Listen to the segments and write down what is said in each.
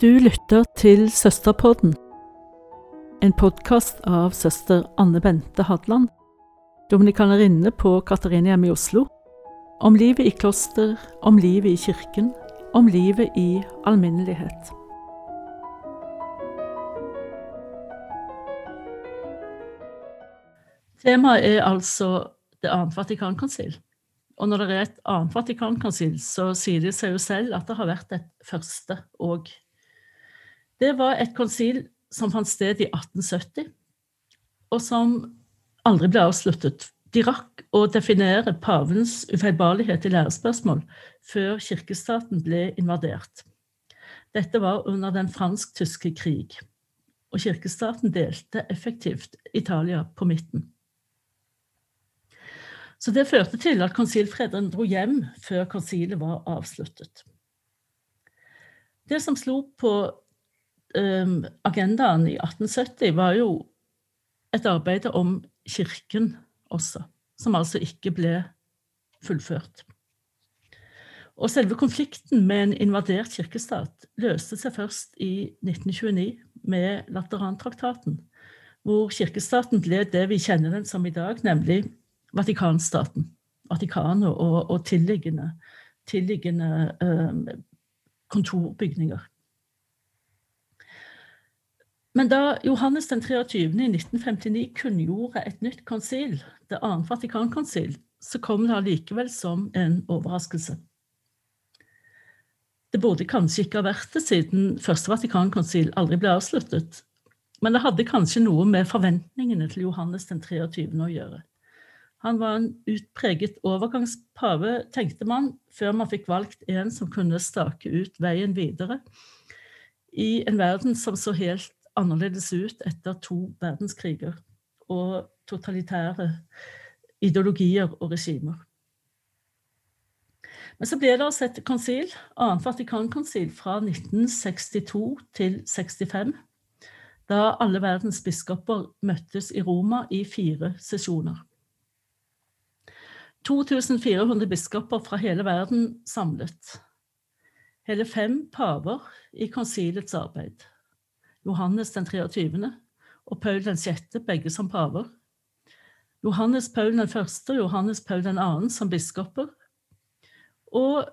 Du lytter til Søsterpodden, en podkast av søster Anne Bente Hadland, dominikanerinne på Katarinehjemmet i Oslo, om livet i kloster, om livet i kirken, om livet i alminnelighet. Temaet er altså det annet Vatikankonsil. Og når det er et annet Vatikankonsil, så sier det seg jo selv at det har vært et første òg. Det var et konsil som fant sted i 1870, og som aldri ble avsluttet. De rakk å definere pavens ufeilbarlighet i lærespørsmål før kirkestaten ble invadert. Dette var under den fransk-tyske krig, og kirkestaten delte effektivt Italia på midten. Så det førte til at konsilfrederen dro hjem før konsilet var avsluttet. Det som slo på um, agendaen i 1870, var jo et arbeid om kirken også, som altså ikke ble fullført. Og selve konflikten med en invadert kirkestat løste seg først i 1929 med Laterantraktaten, hvor kirkestaten ble det vi kjenner den som i dag, nemlig Vatikanstaten. Vatikanet og, og tilliggende, tilliggende eh, kontorbygninger. Men da Johannes den 23. i 1959 kunngjorde et nytt konsil, det annet Vatikankonsil, så kom det allikevel som en overraskelse. Det burde kanskje ikke ha vært det, siden første Vatikankonsil aldri ble avsluttet. Men det hadde kanskje noe med forventningene til Johannes den 23. å gjøre. Han var en utpreget overgangspave, tenkte man, før man fikk valgt en som kunne stake ut veien videre i en verden som så helt annerledes ut etter to verdenskriger og totalitære ideologier og regimer. Men så ble det altså et konsil, annet Vatikankonsil, fra 1962 til 65, da alle verdens biskoper møttes i Roma i fire sesjoner. 2400 biskoper fra hele verden samlet. Hele fem paver i konsilets arbeid. Johannes den 23. og Paul den 6., begge som paver. Johannes Paul den 1. og Johannes Paul den 2. som biskoper. Og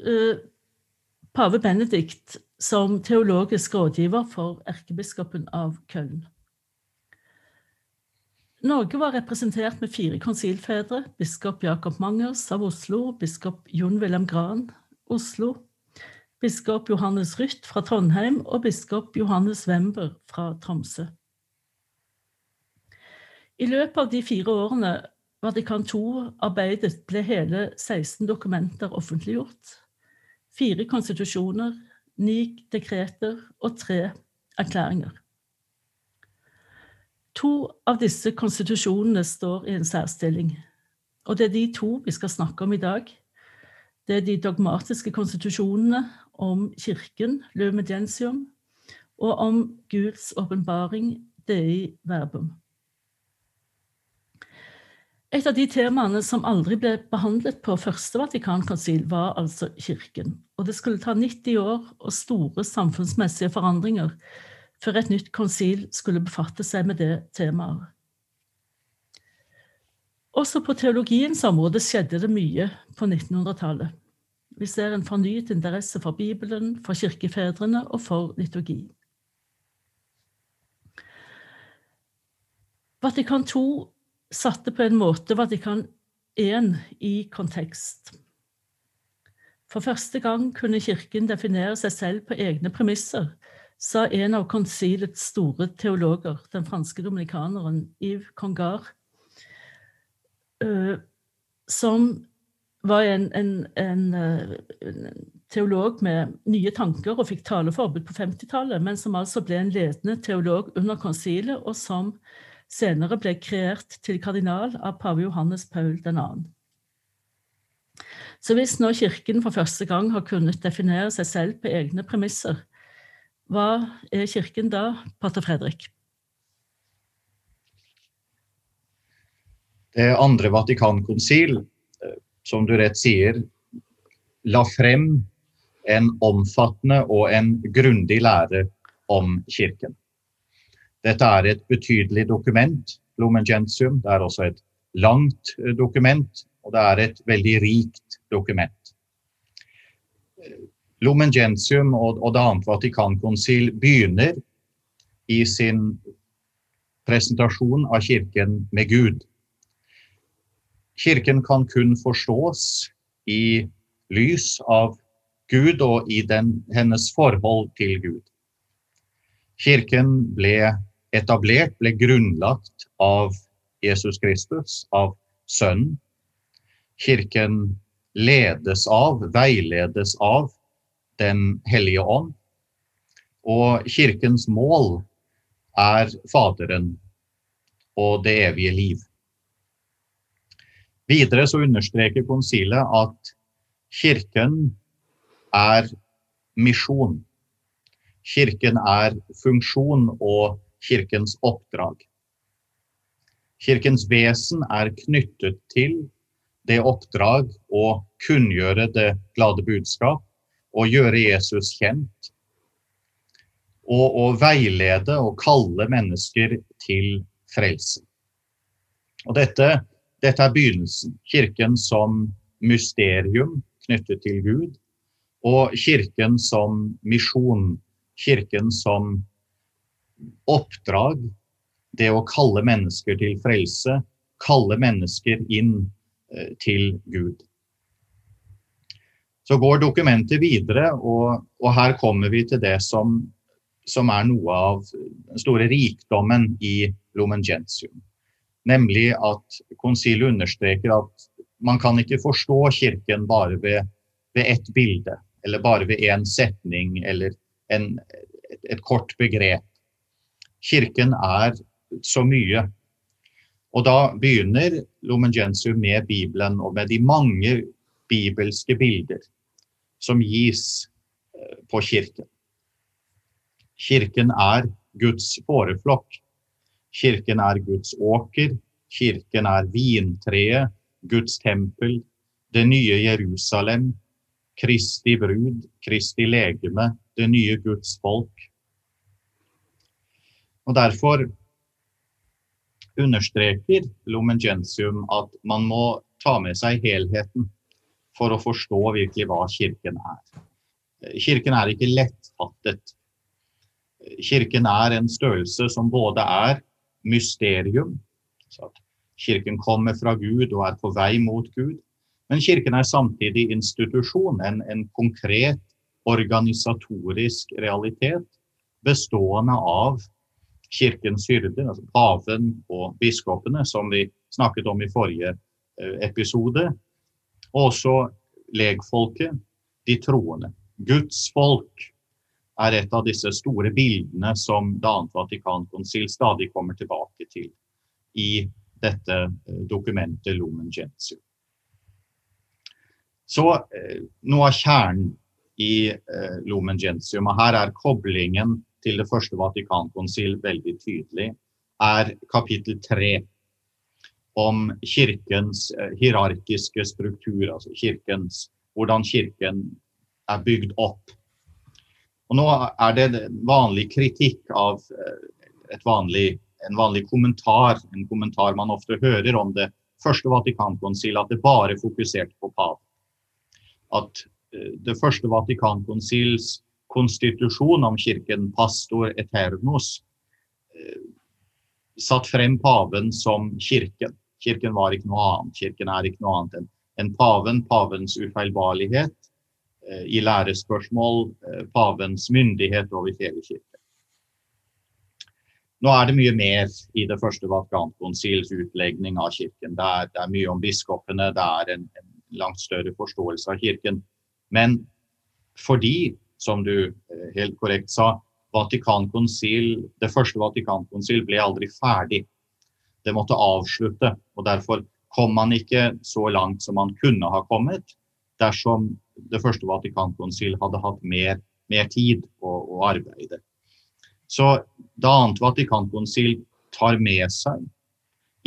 eh, pave Benedikt som teologisk rådgiver for erkebiskopen av Köln. Norge var representert med fire konsilfedre. Biskop Jakob Mangers av Oslo, biskop Jon Wilhelm Gran, Oslo, biskop Johannes Rytt fra Trondheim og biskop Johannes Wember fra Tromsø. I løpet av de fire årene Vatikan II-arbeidet ble hele 16 dokumenter offentliggjort. Fire konstitusjoner, ni dekreter og tre erklæringer. To av disse konstitusjonene står i en særstilling. Og det er de to vi skal snakke om i dag. Det er de dogmatiske konstitusjonene om Kirken, Lømediensium, og om Guds åpenbaring, Dei verbum. Et av de temaene som aldri ble behandlet på første Vatikankonsil, var altså Kirken. Og det skulle ta 90 år og store samfunnsmessige forandringer før et nytt konsil skulle befatte seg med det temaet. Også på teologiens område skjedde det mye på 1900-tallet. Vi ser en fornyet interesse for Bibelen, for kirkefedrene og for liturgi. Vatikan II satte på en måte Vatikan I i kontekst. For første gang kunne Kirken definere seg selv på egne premisser sa en av konsilets store teologer, den franske dominikaneren Yves Congar, som var en, en, en, en, teolog med nye tanker og fikk taleforbud på 50-tallet, men som altså ble en ledende teolog under konsilet, og som senere ble kreert til kardinal av pave Johannes Paul 2. Så hvis nå Kirken for første gang har kunnet definere seg selv på egne premisser, hva er kirken da, pater Fredrik? Det andre Vatikankonsil, eh, som du rett sier, la frem en omfattende og en grundig lære om Kirken. Dette er et betydelig dokument, Lumen Gentium. Det er også et langt eh, dokument, og det er et veldig rikt dokument. Lumen Gentium og, og Det annet Vatikankonsil begynner i sin presentasjon av Kirken med Gud. Kirken kan kun forstås i lys av Gud og i den, hennes forhold til Gud. Kirken ble etablert, ble grunnlagt av Jesus Kristus, av Sønnen. Kirken ledes av, veiledes av Den hellige ånd. Og kirkens mål er Faderen og det evige liv. Videre så understreker konsilet at kirken er misjon. Kirken er funksjon og kirkens oppdrag. Kirkens vesen er knyttet til det oppdrag å kunngjøre det glade budskap og gjøre Jesus kjent. Og å veilede og kalle mennesker til frelse. Og dette, dette er begynnelsen. Kirken som mysterium knyttet til Gud, og kirken som misjon Kirken som oppdrag, det å kalle mennesker til frelse, kalle mennesker inn eh, til Gud. Så går dokumentet videre, og, og her kommer vi til det som, som, er noe av den store rikdommen i Lumen Gentium. Nemlig at konsilet understreker at man kan ikke forstå Kirken bare ved, ved ett bilde, eller bare ved én setning eller en, et, et kort begrep. Kirken er så mye. Og da begynner Lumen Gentium med Bibelen og med de mange bibelske bilder som gis eh, på kirken. Kirken er Guds fåreflokk. Kirken er Guds åker. Kirken er vintreet, Guds tempel, det nye Jerusalem, Kristi brud, Kristi legeme, det nye Guds folk. Og Derfor understreker Lumengentium at man må ta med seg helheten for å forstå virkelig hva Kirken er. Kirken er ikke lettfattet. Kirken er en størrelse som både er mysterium, så at Kirken kommer fra Gud og er på vei mot Gud, men Kirken er samtidig institusjon, en, en konkret organisatorisk realitet bestående av Kirkens hyrder, altså paven og biskopene, som vi snakket om i forrige eh, episode. Og også legfolket, de troende. Guds folk er et av disse store bildene som Det annet Vatikankonsil stadig kommer tilbake til i dette eh, dokumentet Lumen Gentium. Så eh, noe av kjernen i eh, Lumen Gentium, og her er koblingen til det første Vatikankonsil veldig tydelig, er kapittel tre om kirkens hierarkiske struktur, altså kirkens, hvordan kirken er bygd opp. Og nå er det vanlig kritikk av eh, vanlig, en vanlig kommentar, en kommentar man ofte hører om det første Vatikankonsil, at det bare fokuserte på paven at eh, det første Vatikankonsils konstitusjon om kirken, pastor eternos, eh, satt frem paven som kirken. Kirken var ikke noe annet. Kirken er ikke noe annet enn paven, pavens ufeilbarlighet i lærespørsmål, pavens myndighet over hele kirken. Nå er det mye mer i det første Vatikankonsils utlegning av kirken. Det er, det er, mye om biskopene, det er en, en langt større forståelse av kirken. Men fordi, som du eh, helt korrekt sa, Vatikankonsil, det første Vatikankonsil ble aldri ferdig. Det måtte avslutte. og Derfor kom man ikke så langt som man kunne ha kommet dersom det første Vatikankonsil hadde hatt mer, mer tid å, å, arbeide. Så det annet Vatikankonsil tar med seg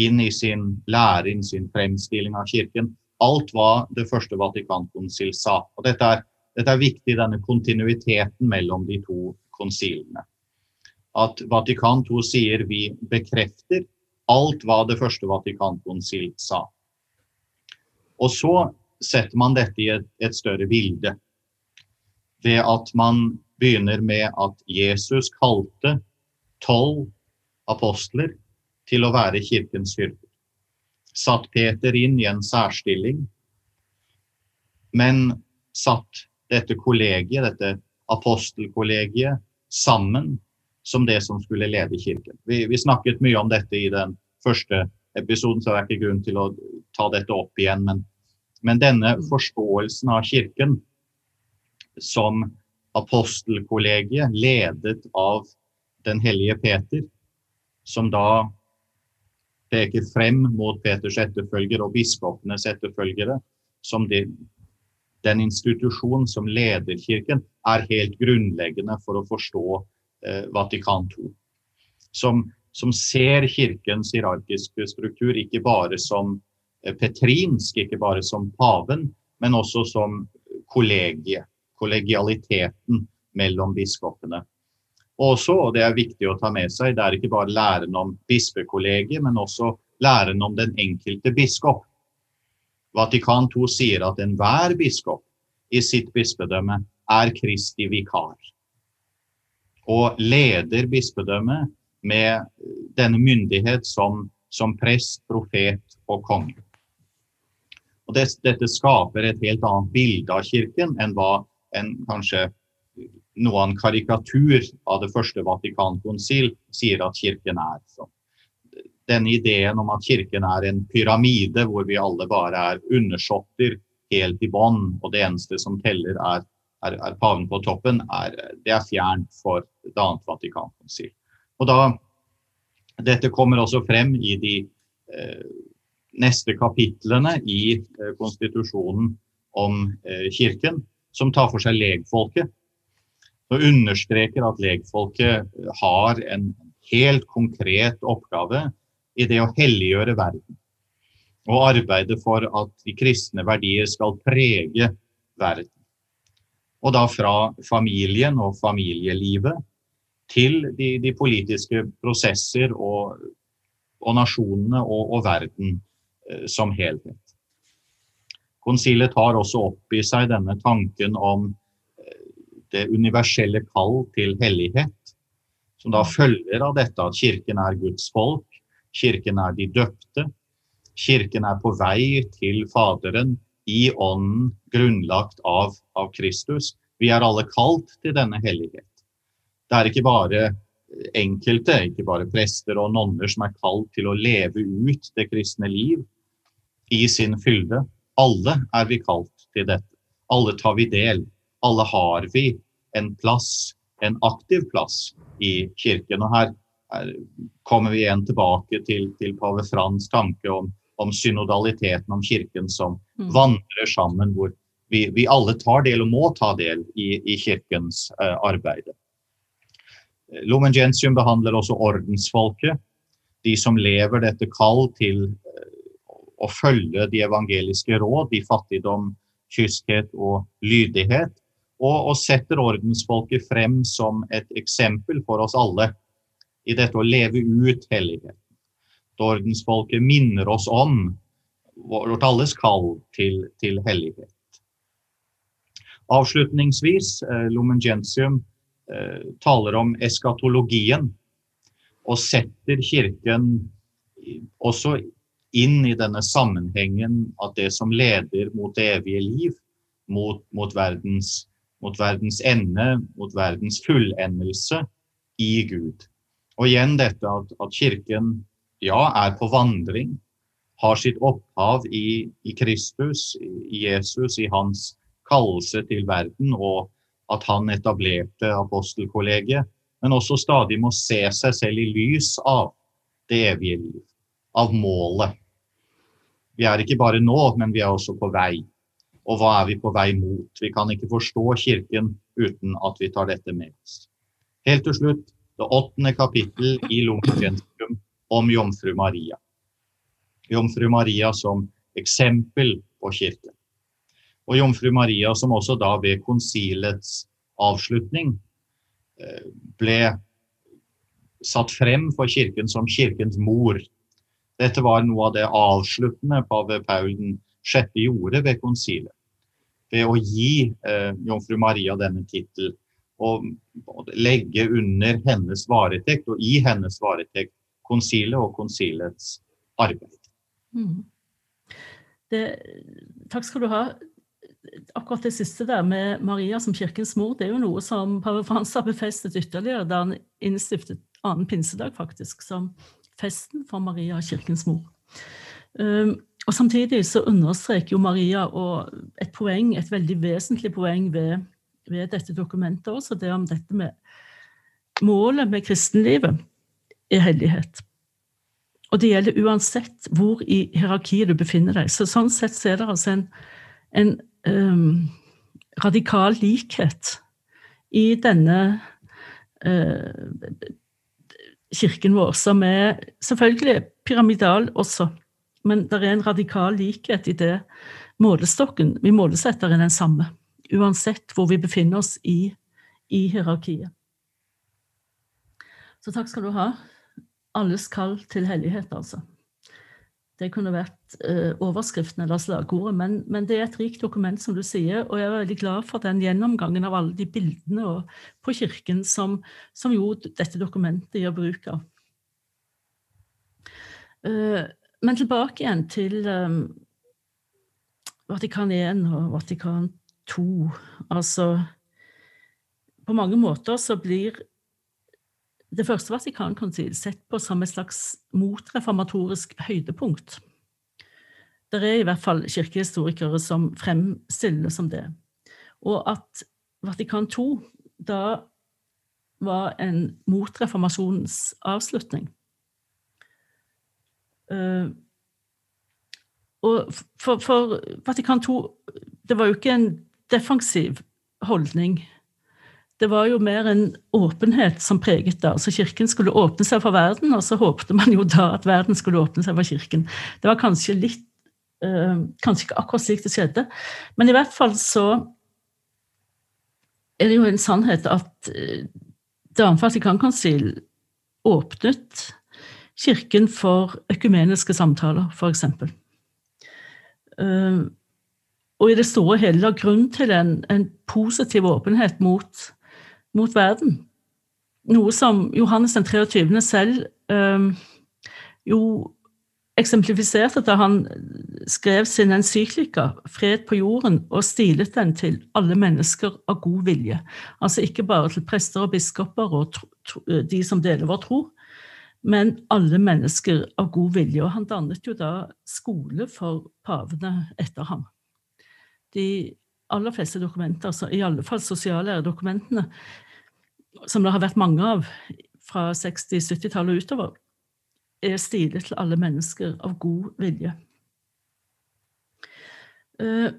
inn i sin lære, inn sin fremstilling av kirken, alt hva det første Vatikankonsil sa. Og dette er dette er viktig, denne kontinuiteten mellom de to konsilene. At Vatikan II sier vi bekrefter alt hva det første Vatikankonsil sa. Og så setter man dette i et, et større bilde. Ved at man begynner med at Jesus kalte tolv apostler til å være kirkens hyrder. Satt Peter inn i en særstilling, men satt dette kollegiet, dette apostelkollegiet, sammen som det som skulle lede kirken. Vi, vi, snakket mye om dette i den første episoden, så det er ikke grunn til å ta dette opp igjen. Men, men denne mm. forståelsen av kirken som apostelkollegiet, ledet av den hellige Peter, som da peker frem mot Peters etterfølgere og biskopenes etterfølgere, som de, den institusjon som leder kirken, er helt grunnleggende for å forstå eh, Vatikan II. Som, som, ser kirkens hierarkiske struktur ikke bare som petrinsk, ikke bare som paven, men også som kollegiet. Kollegialiteten mellom biskopene. Også, og det er viktig å ta med seg, det er ikke bare læren om bispekollegiet, men også læren om den enkelte biskop. Vatikan II sier at enhver biskop i sitt bispedømme er Kristi vikar. Og leder bispedømmet med denne myndighet som, som prest, profet og konge. Og det, dette skaper et helt annet bilde av kirken enn hva en kanskje noen karikatur av det første Vatikankonsil sier at kirken er. Så denne ideen om at kirken er en pyramide hvor vi alle bare er undersåtter helt i bånn, og det eneste som teller er, er, er paven på toppen, er, det er fjernt for det annet Vatikankonsil. Og da, Dette kommer også frem i de eh, neste kapitlene i eh, konstitusjonen om eh, kirken, som tar for seg legfolket og understreker at legfolket har en helt konkret oppgave i det å helliggjøre verden. Og arbeide for at de kristne verdier skal prege verden. Og da fra familien og familielivet til de, de politiske prosesser og, og nasjonene og, og verden eh, som helhet. Konsilet tar også opp i seg denne tanken om det universelle kall til hellighet, som da følger av dette at kirken er Guds folk, kirken er de døpte, kirken er på vei til Faderen i ånden grunnlagt av, av Kristus. Vi er alle kalt til denne hellighet. Det er ikke bare enkelte, ikke bare prester og nonner som er kalt til å leve ut det kristne liv i sin fylde. Alle er vi kalt til dette. Alle tar vi del alle har vi en plass, en aktiv plass i kirken. Og her, her kommer vi igjen tilbake til, til pave Frans tanke om, om, synodaliteten, om kirken som mm. vandrer sammen, hvor vi, vi, alle tar del og må ta del i, i kirkens uh, arbeid. Lumen Gentium behandler også ordensfolket, de som lever dette kall til å følge de evangeliske råd i fattigdom, kyskhet og lydighet og, og setter ordensfolket frem som et eksempel for oss alle i dette å leve ut helligheten. Ordensfolket minner oss om vårt alles kall til, til hellighet. Avslutningsvis, eh, Lumen Gentium eh, taler om eskatologien og setter Kirken også inn i denne sammenhengen at det som leder mot det evige liv, mot, mot verdens mot verdens ende, mot verdens fullendelse i Gud. Og igjen dette at, at Kirken ja, er på vandring, har sitt opphav i, i Kristus, i Jesus, i hans kallelse til verden, og at han etablerte apostelkollegiet, men også stadig må se seg selv i lys av det evige liv, av målet. Vi er ikke bare nå, men vi er også på vei. Og hva er vi på vei mot? Vi kan ikke forstå Kirken uten at vi tar dette med oss. Helt til slutt det åttende kapittel i Lumpensentrum om jomfru Maria. Jomfru Maria som eksempel på Kirken. Og jomfru Maria, som også da ved konsilets avslutning eh, ble satt frem for kirken som kirkens mor. Dette var noe av det avsluttende pave Paul 6. gjorde ved konsilet. Ved å gi eh, jomfru Maria denne tittelen og, legge under hennes varetekt og i hennes varetekt konsilet og konsilets arbeid. Mm. Det, takk skal du ha. Akkurat det siste der med Maria som kirkens mor, det er jo noe som pave Frans har befestet ytterligere da han innstiftet annen pinsedag, faktisk, som festen for Maria, kirkens mor. Um, og Samtidig så understreker jo Maria et poeng, et veldig vesentlig poeng ved, ved dette dokumentet også, det om dette med målet med kristenlivet er hellighet. Og det gjelder uansett hvor i hierarkiet du befinner deg. Så Sånn sett så er det altså en, en um, radikal likhet i denne uh, kirken vår, som er selvfølgelig pyramidal også, men det er en radikal likhet i det målestokken vi målesetter, er den samme. Uansett hvor vi befinner oss i, i hierarkiet. Så takk skal du ha alles kall til hellighet, altså. Det kunne vært eh, overskriften eller slagordet, men, men, det er et rikt dokument, som du sier, og jeg er veldig glad for den gjennomgangen av alle de bildene og, på kirken som, som jo dette dokumentet gjør bruk av. Eh, men tilbake igjen til eh, Vatikan 1 og Vatikan 2. Altså På mange måter så blir det første Vatikankonsil sett på som et slags motreformatorisk høydepunkt. Det er i hvert fall kirkehistorikere som fremstiller som det. Og at Vatikan II da var en motreformasjonens avslutning. Uh, og for, for Vatikan II Det var jo ikke en defensiv holdning det var jo mer en åpenhet som preget det. Altså Kirken skulle åpne seg for verden, og så håpte man jo da at verden skulle åpne seg for Kirken. Det var kanskje litt øh, Kanskje ikke akkurat slik det skjedde, men i hvert fall så er det jo en sannhet at Det andre Vatikankonsil åpnet Kirken for økumeniske samtaler, f.eks. Uh, og i det store og hele la grunn til en, en positiv åpenhet mot mot verden. Noe som Johannes den 23. selv jo eksemplifiserte da han skrev sin encyklika 'Fred på jorden' og stilet den til alle mennesker av god vilje. Altså ikke bare til prester og biskoper og de som deler vår tro, men alle mennesker av god vilje. Og han dannet jo da skole for pavene etter ham. De aller fleste dokumenter, altså i alle fall sosiallæredokumentene, som det har vært mange av fra 60-70-tallet og utover, er stilet til alle mennesker av god vilje. Eh,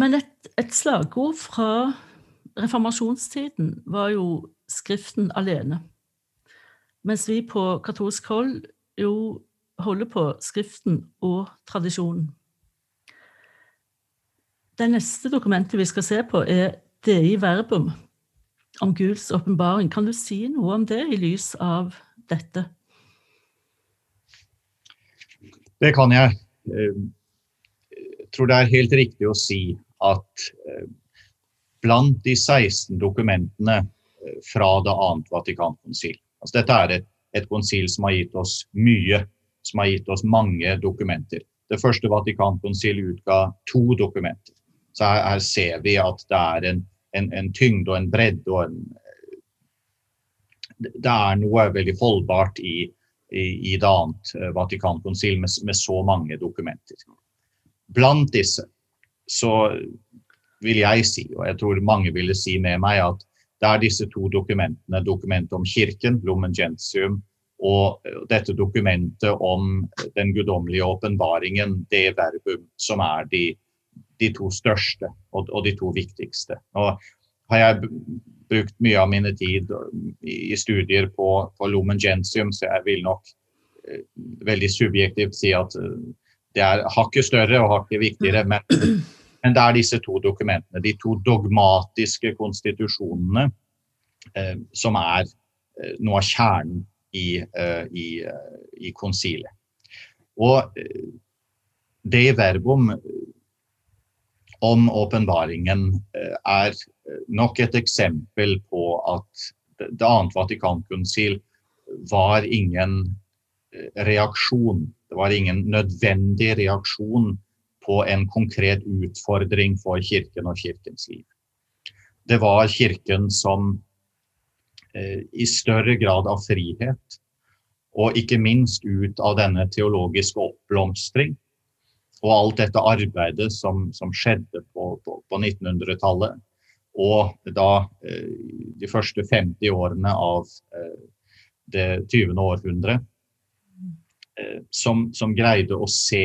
men et, et slagord fra reformasjonstiden var jo Skriften alene. Mens vi på katolsk hold jo holder på Skriften og tradisjonen. Det neste dokumentet vi skal se på, er Dei verbum, om Guds åpenbaring. Kan du si noe om det i lys av dette? Det kan jeg. Jeg eh, tror det er helt riktig å si at eh, blant de 16 dokumentene eh, fra det annet Vatikankonsil altså Dette er et, et konsil som har gitt oss mye, som har gitt oss mange dokumenter. Det første Vatikankonsil utga to dokumenter. Så her, her ser vi at det er en en, en tyngd og en bredd og en Det er noe veldig holdbart i, i, i det annet eh, Vatikankonsil med, med så mange dokumenter. Blant disse så vil jeg si, og jeg tror mange ville si med meg, at det er disse to dokumentene, dokumentet om kirken, Lumen Gentium, og dette dokumentet om den guddommelige åpenbaringen, det verbum, som er de de to største og, og, de to viktigste. Nå har jeg brukt mye av mine tid i, studier på, på Lumen Gentium, så jeg vil nok eh, veldig subjektivt si at uh, det er hakket større og hakket viktigere. Men, men, det er disse to dokumentene, de to dogmatiske konstitusjonene, eh, som er eh, noe av kjernen i, eh, i, eh, i konsilet. Og eh, det i verbum om åpenbaringen er nok et eksempel på at det annet Vatikankonsil var ingen reaksjon det var ingen nødvendig reaksjon på en konkret utfordring for Kirken og Kirkens liv. Det var Kirken som eh, i større grad av frihet, og ikke minst ut av denne teologiske oppblomstring, og alt dette arbeidet som, som skjedde på, på, på 1900-tallet, og da eh, de første 50 årene av eh, det 20. århundret, Eh, som, som, greide å se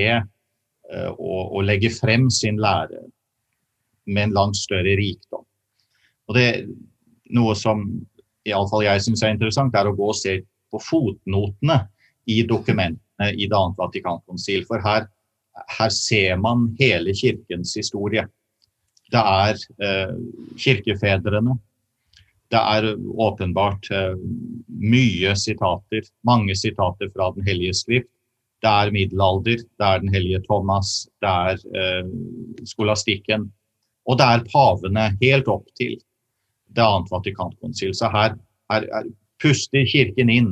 og, og, legge frem sin lære med en langt større rikdom. Og det Noe som iallfall jeg syns er interessant, er å gå og se på fotnotene i dokumentene i Det annet Vatikankonsil. For her, her, ser man hele kirkens historie. Det er eh, kirkefedrene. Det er åpenbart eh, mye sitater, mange sitater fra Den hellige skrift. Det er middelalder, det er Den hellige Thomas, det er eh, skolastikken. Og det er pavene helt opp til det annet Vatikankonsil. Så her, her, her, puster Kirken inn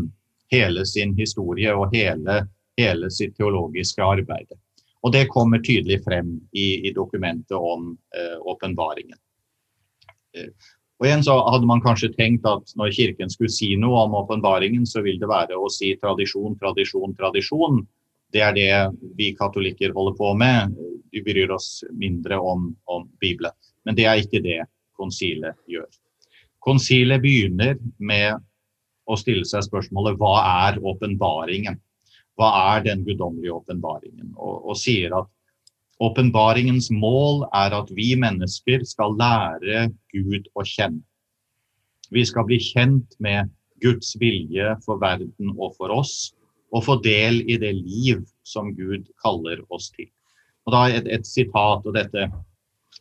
hele sin historie og hele, hele sitt teologiske arbeid. Og det kommer tydelig frem i, i dokumentet om eh, åpenbaringen. Eh, og igjen så hadde man kanskje tenkt at når Kirken skulle si noe om åpenbaringen, så vil det være å si tradisjon, tradisjon, tradisjon. Det er det vi katolikker holder på med. Vi bryr oss mindre om, om Bibelen. Men det er ikke det konsilet gjør. Konsilet begynner med å stille seg spørsmålet hva er åpenbaringen? Hva er den guddommelige åpenbaringen? Og, og sier at åpenbaringens mål er at vi mennesker skal lære Gud å kjenne. Vi skal bli kjent med Guds vilje for verden og for oss og få del i det liv som Gud kaller oss til. Og da et, et sitat, og dette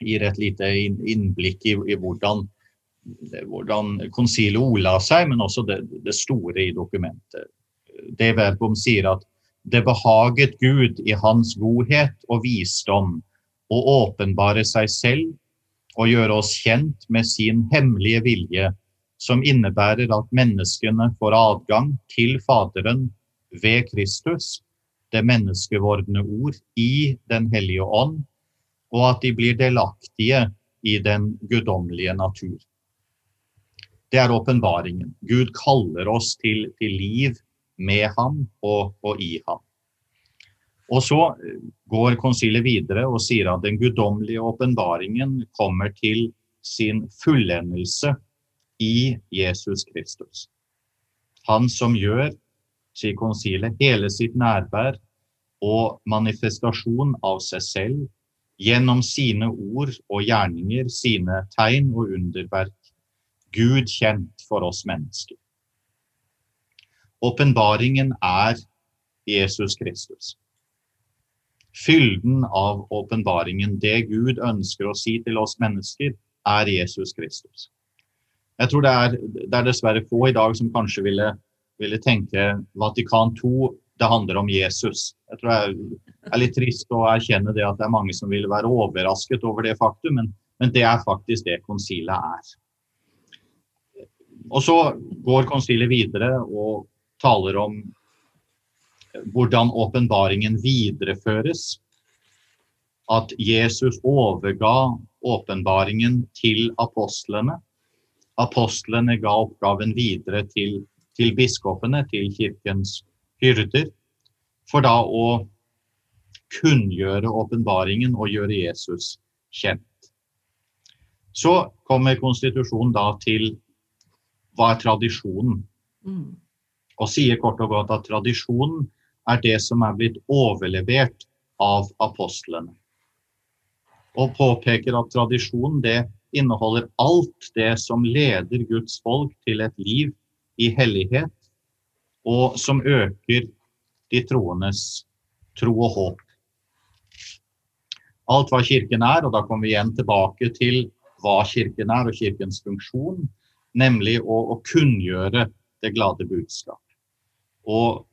gir et lite innblikk i, i hvordan, hvordan konsilet ola seg, men også det, det, store i dokumentet. Det Verbum sier at det behaget Gud i hans godhet og visdom å åpenbare seg selv og gjøre oss kjent med sin hemmelige vilje, som innebærer at menneskene får adgang til Faderen ved Kristus, det menneskevordende ord, i Den hellige ånd, og at de blir delaktige i den guddommelige natur. Det er åpenbaringen. Gud kaller oss til, til liv med ham og, og, i ham. Og så går konsilet videre og sier at den guddommelige åpenbaringen kommer til sin fullendelse i Jesus Kristus. Han som gjør sier konsilet, hele sitt nærvær og manifestasjon av seg selv gjennom sine ord og gjerninger, sine tegn og underverk, Gud kjent for oss mennesker. Åpenbaringen er Jesus Kristus. Fylden av åpenbaringen, det Gud ønsker å si til oss mennesker, er Jesus Kristus. Jeg tror det er, det er dessverre få i dag som kanskje ville ville tenke Vatikan 2 det handler om Jesus. Jeg tror det er litt trist å erkjenne det at det er mange som vil være overrasket over det faktum, men, men det er faktisk det konsilet er. Og så går konsilet videre og taler om hvordan åpenbaringen videreføres. At Jesus overga åpenbaringen til apostlene. Apostlene ga oppgaven videre til til biskopene, til kirkens hyrder, for da å kunngjøre åpenbaringen og gjøre Jesus kjent. Så kommer konstitusjonen da til hva er tradisjonen? Mm. Og sier kort og godt at tradisjonen er det som er blitt overlevert av apostlene. Og påpeker at tradisjonen det inneholder alt det som leder Guds folk til et liv i hellighet, og som øker de troendes tro og håp alt hva Kirken er, og da kommer vi igjen tilbake til hva Kirken er og Kirkens funksjon, nemlig å, å kunngjøre det glade budskap. Og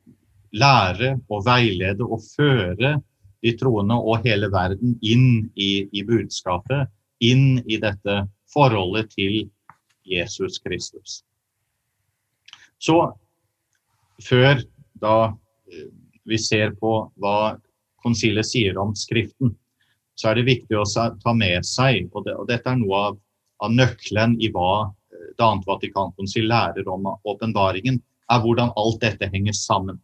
lære og veilede og føre de troende og hele verden inn i, i budskapet, inn i dette forholdet til Jesus Kristus. Så før da eh, vi ser på hva konsilet sier om Skriften, så er det viktig å ta med seg, og, det, og dette er noe av, av, nøkkelen i hva eh, Det annet Vatikankonsil lærer om åpenbaringen, er hvordan alt dette henger sammen.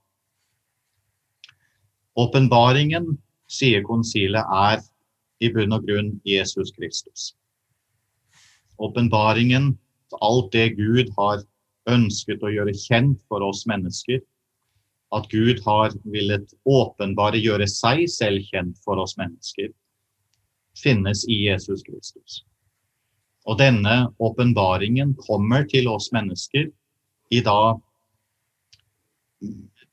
Åpenbaringen, sier konsilet, er i bunn og grunn Jesus Kristus. Åpenbaringen, alt det Gud har ønsket å gjøre kjent for oss mennesker, at Gud har villet åpenbare gjøre seg selv kjent for oss mennesker, finnes i Jesus Kristus. Og denne åpenbaringen kommer til oss mennesker i da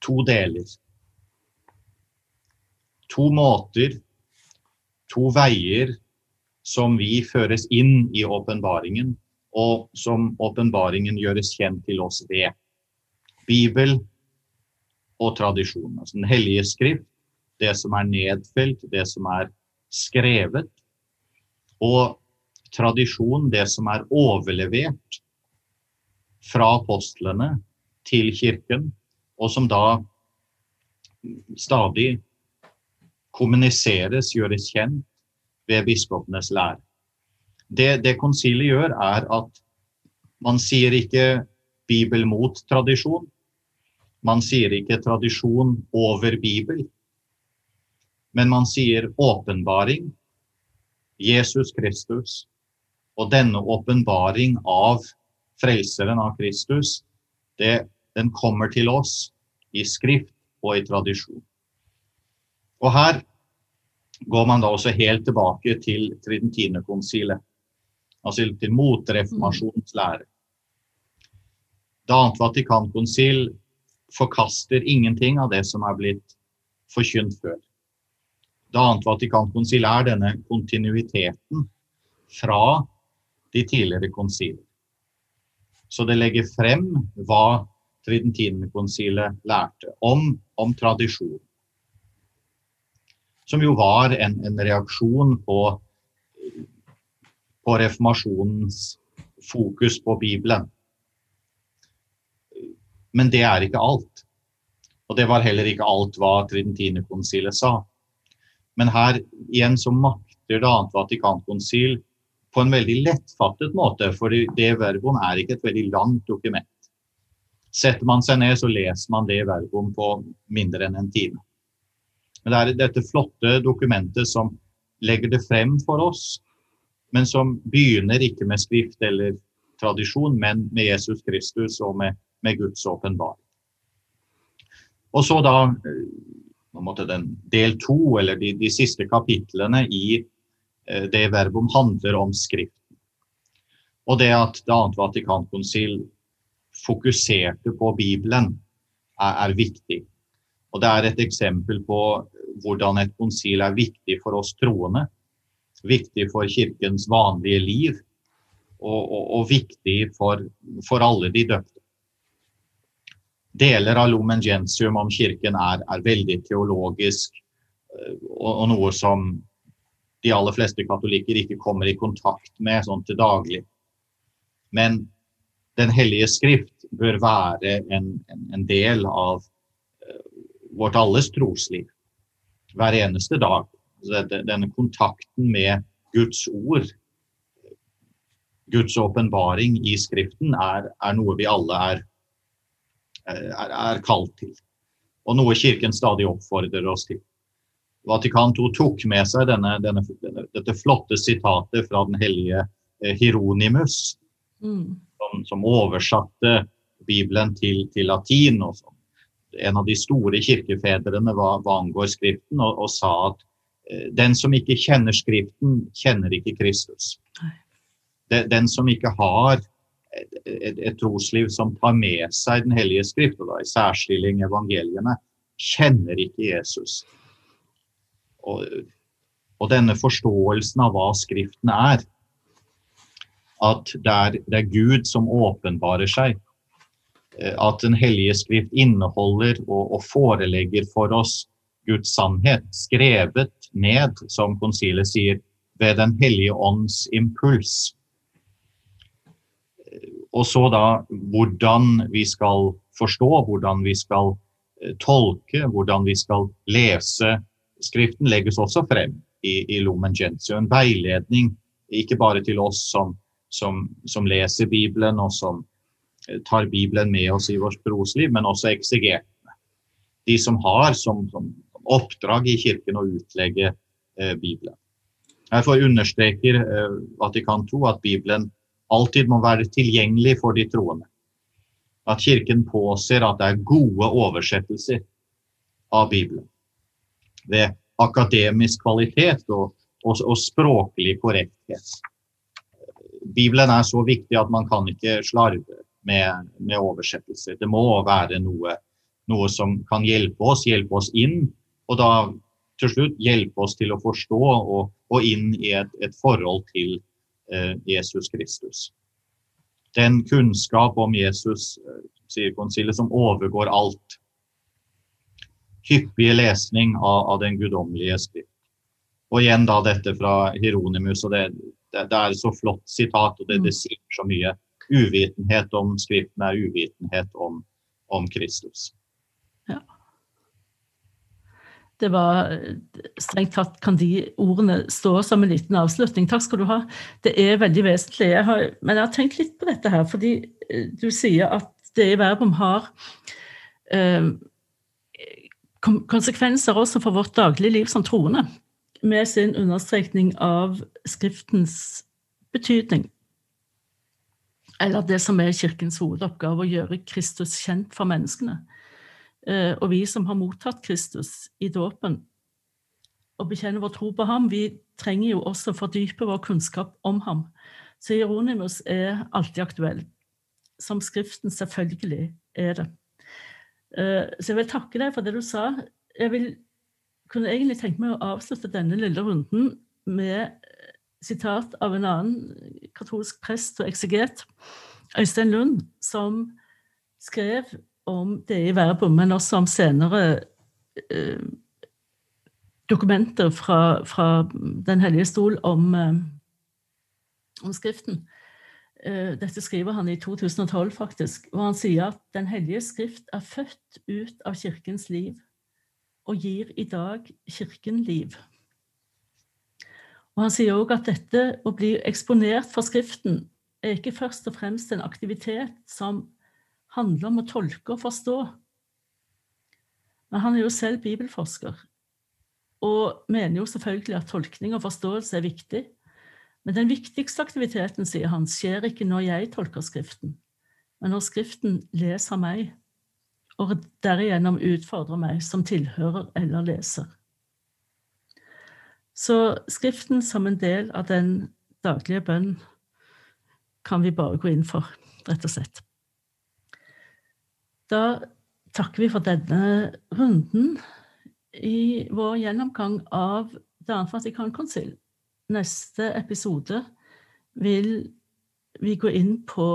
to deler. To måter, to veier som vi føres inn i åpenbaringen, og som åpenbaringen gjøres kjent til oss ved. Bibel og tradisjon. Altså Den hellige skrift, det som er nedfelt, det som er skrevet. Og tradisjon, det som er overlevert fra apostlene til kirken, og som da stadig kommuniseres, gjøres kjent ved biskopenes lære. Det, det konsiliet gjør, er at man sier ikke Bibel mot tradisjon, man sier ikke tradisjon over Bibel, men man sier åpenbaring. Jesus Kristus. Og denne åpenbaring av Frelseren av Kristus, det, den kommer til oss i skrift og i tradisjon. Og her går man da også helt tilbake til Tridentinerkonsilet, altså til motreformasjonens lære. Det annet Vatikankonsil forkaster ingenting av det som er blitt forkynt før. Det annet Vatikankonsil er denne kontinuiteten fra de tidligere konsiler. Så det legger frem hva Tridentinerkonsilet lærte om, om tradisjon. Som jo var en, en reaksjon på, på reformasjonens fokus på Bibelen. Men det er ikke alt. Og det var heller ikke alt hva Tridentinerkonsilet sa. Men her igjen så makter det annet Vatikankonsil på en veldig lettfattet måte, for det verbum er ikke et veldig langt dokument. Setter man seg ned, så leser man det verbum på mindre enn en time. Men det er dette flotte dokumentet som legger det frem for oss, men som begynner ikke med skrift eller tradisjon, men med Jesus Kristus og med med Guds åpenbaring. Og så da eh, del to, eller de, de, siste kapitlene i eh, det verbum handler om Skriften. Og det at Det annet Vatikankonsil fokuserte på Bibelen, er, er, viktig. Og det er et eksempel på hvordan et konsil er viktig for oss troende. Viktig for kirkens vanlige liv, og, og, og viktig for, for alle de døpte. Deler av Lumen Gentium om kirken er, er veldig teologisk, eh, og, og, noe som de aller fleste katolikker ikke kommer i kontakt med sånn til daglig. Men Den hellige skrift bør være en, en, del av uh, vårt alles trosliv hver eneste dag. Denne kontakten med Guds ord, Guds åpenbaring i Skriften, er, er noe vi alle er er, er kalt til. Og noe Kirken stadig oppfordrer oss til. Vatikan II tok med seg denne, denne, dette flotte sitatet fra den hellige Hieronimus. Hieronymus, mm. Som, som, oversatte Bibelen til, til latin. og som en av de store kirkefedrene hva, angår Skriften, og, og, sa at eh, den som ikke kjenner Skriften, kjenner ikke Kristus. Den, den som ikke har et, et, trosliv som tar med seg Den hellige skrift, og da i særstilling evangeliene, kjenner ikke Jesus. Og, Og denne forståelsen av hva Skriften er, at det er, det er Gud som åpenbarer seg, eh, at Den hellige skrift inneholder og, og, forelegger for oss Guds sannhet, skrevet ned, som konsilet sier, ved Den hellige ånds impuls. Og så da hvordan vi skal forstå, hvordan vi skal eh, tolke, hvordan vi skal lese Skriften, legges også frem i, i Lumen Gentium. En veiledning, ikke bare til oss som, som, som, leser Bibelen og som eh, tar Bibelen med oss i vårt trosliv, men også eksegetene. De som har som, som, oppdrag i kirken å utlegge eh, Bibelen. Derfor understreker eh, Vatikan II at Bibelen alltid må være tilgjengelig for de troende. At Kirken påser at det er gode oversettelser av Bibelen. Ved akademisk kvalitet og, og, og språklig korrekthet. Bibelen er så viktig at man kan ikke slarve med, med oversettelser. Det må være noe, noe, som kan hjelpe oss, hjelpe oss inn, og da til slutt hjelpe oss til å forstå og, og inn i et, et forhold til eh, Jesus Kristus. Den kunnskap om Jesus, eh, sier konsilet, som overgår alt. Hyppige lesning av, av den guddommelige skrift. Og igjen da dette fra Hieronymus. og det, det, det er så flott sitat, og det, det, mm. sier så mye. Uvitenhet om Skriften er uvitenhet om, om Kristus. Ja. Det var strengt tatt kan de ordene stå som en liten avslutning. Takk skal du ha. Det er veldig vesentlig. Jeg har, men jeg har tenkt litt på dette her, fordi eh, du sier at det i verbum har eh, konsekvenser også for vårt daglige liv som troende med sin understrekning av Skriftens betydning. Eller det som er Kirkens hovedoppgave, å gjøre Kristus kjent for menneskene. Eh, og vi som har mottatt Kristus i dåpen og bekjenner vår tro på ham, vi trenger jo også å fordype vår kunnskap om ham. Så Hieronymus er alltid aktuell. Som Skriften selvfølgelig er det. Eh, så jeg vil takke deg for det du sa. Jeg vil kunne egentlig tenke meg å avslutte denne lille runden med eh, sitat av en annen katolsk prest og ekseget, Øystein Lund, som skrev om det i verbum, men også om senere eh, dokumenter fra, fra, Den hellige stol om, eh, om Skriften. Eh, dette skriver han i 2012, faktisk, hvor han sier at Den hellige skrift er født ut av kirkens liv og gir i dag Kirken liv. Og Han sier òg at dette å bli eksponert for Skriften er ikke først og fremst en aktivitet som handler om å tolke og forstå. Men han er jo selv bibelforsker, og mener jo selvfølgelig at tolkning og forståelse er viktig. Men den viktigste aktiviteten, sier han, skjer ikke når jeg tolker Skriften, men når Skriften leser meg og derigjennom utfordrer meg som tilhører eller leser. Så Skriften som en del av den daglige bønn kan vi bare gå inn for, rett og slett. Da takker vi for denne runden i vår gjennomgang av Det andre Vatikankonsil. Neste episode vil vi gå inn på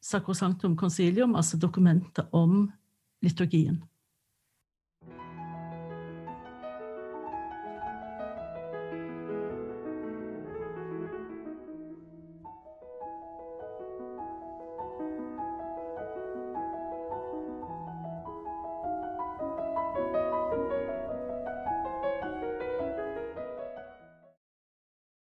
Sacrosanctum Concilium, altså dokumentet om liturgien.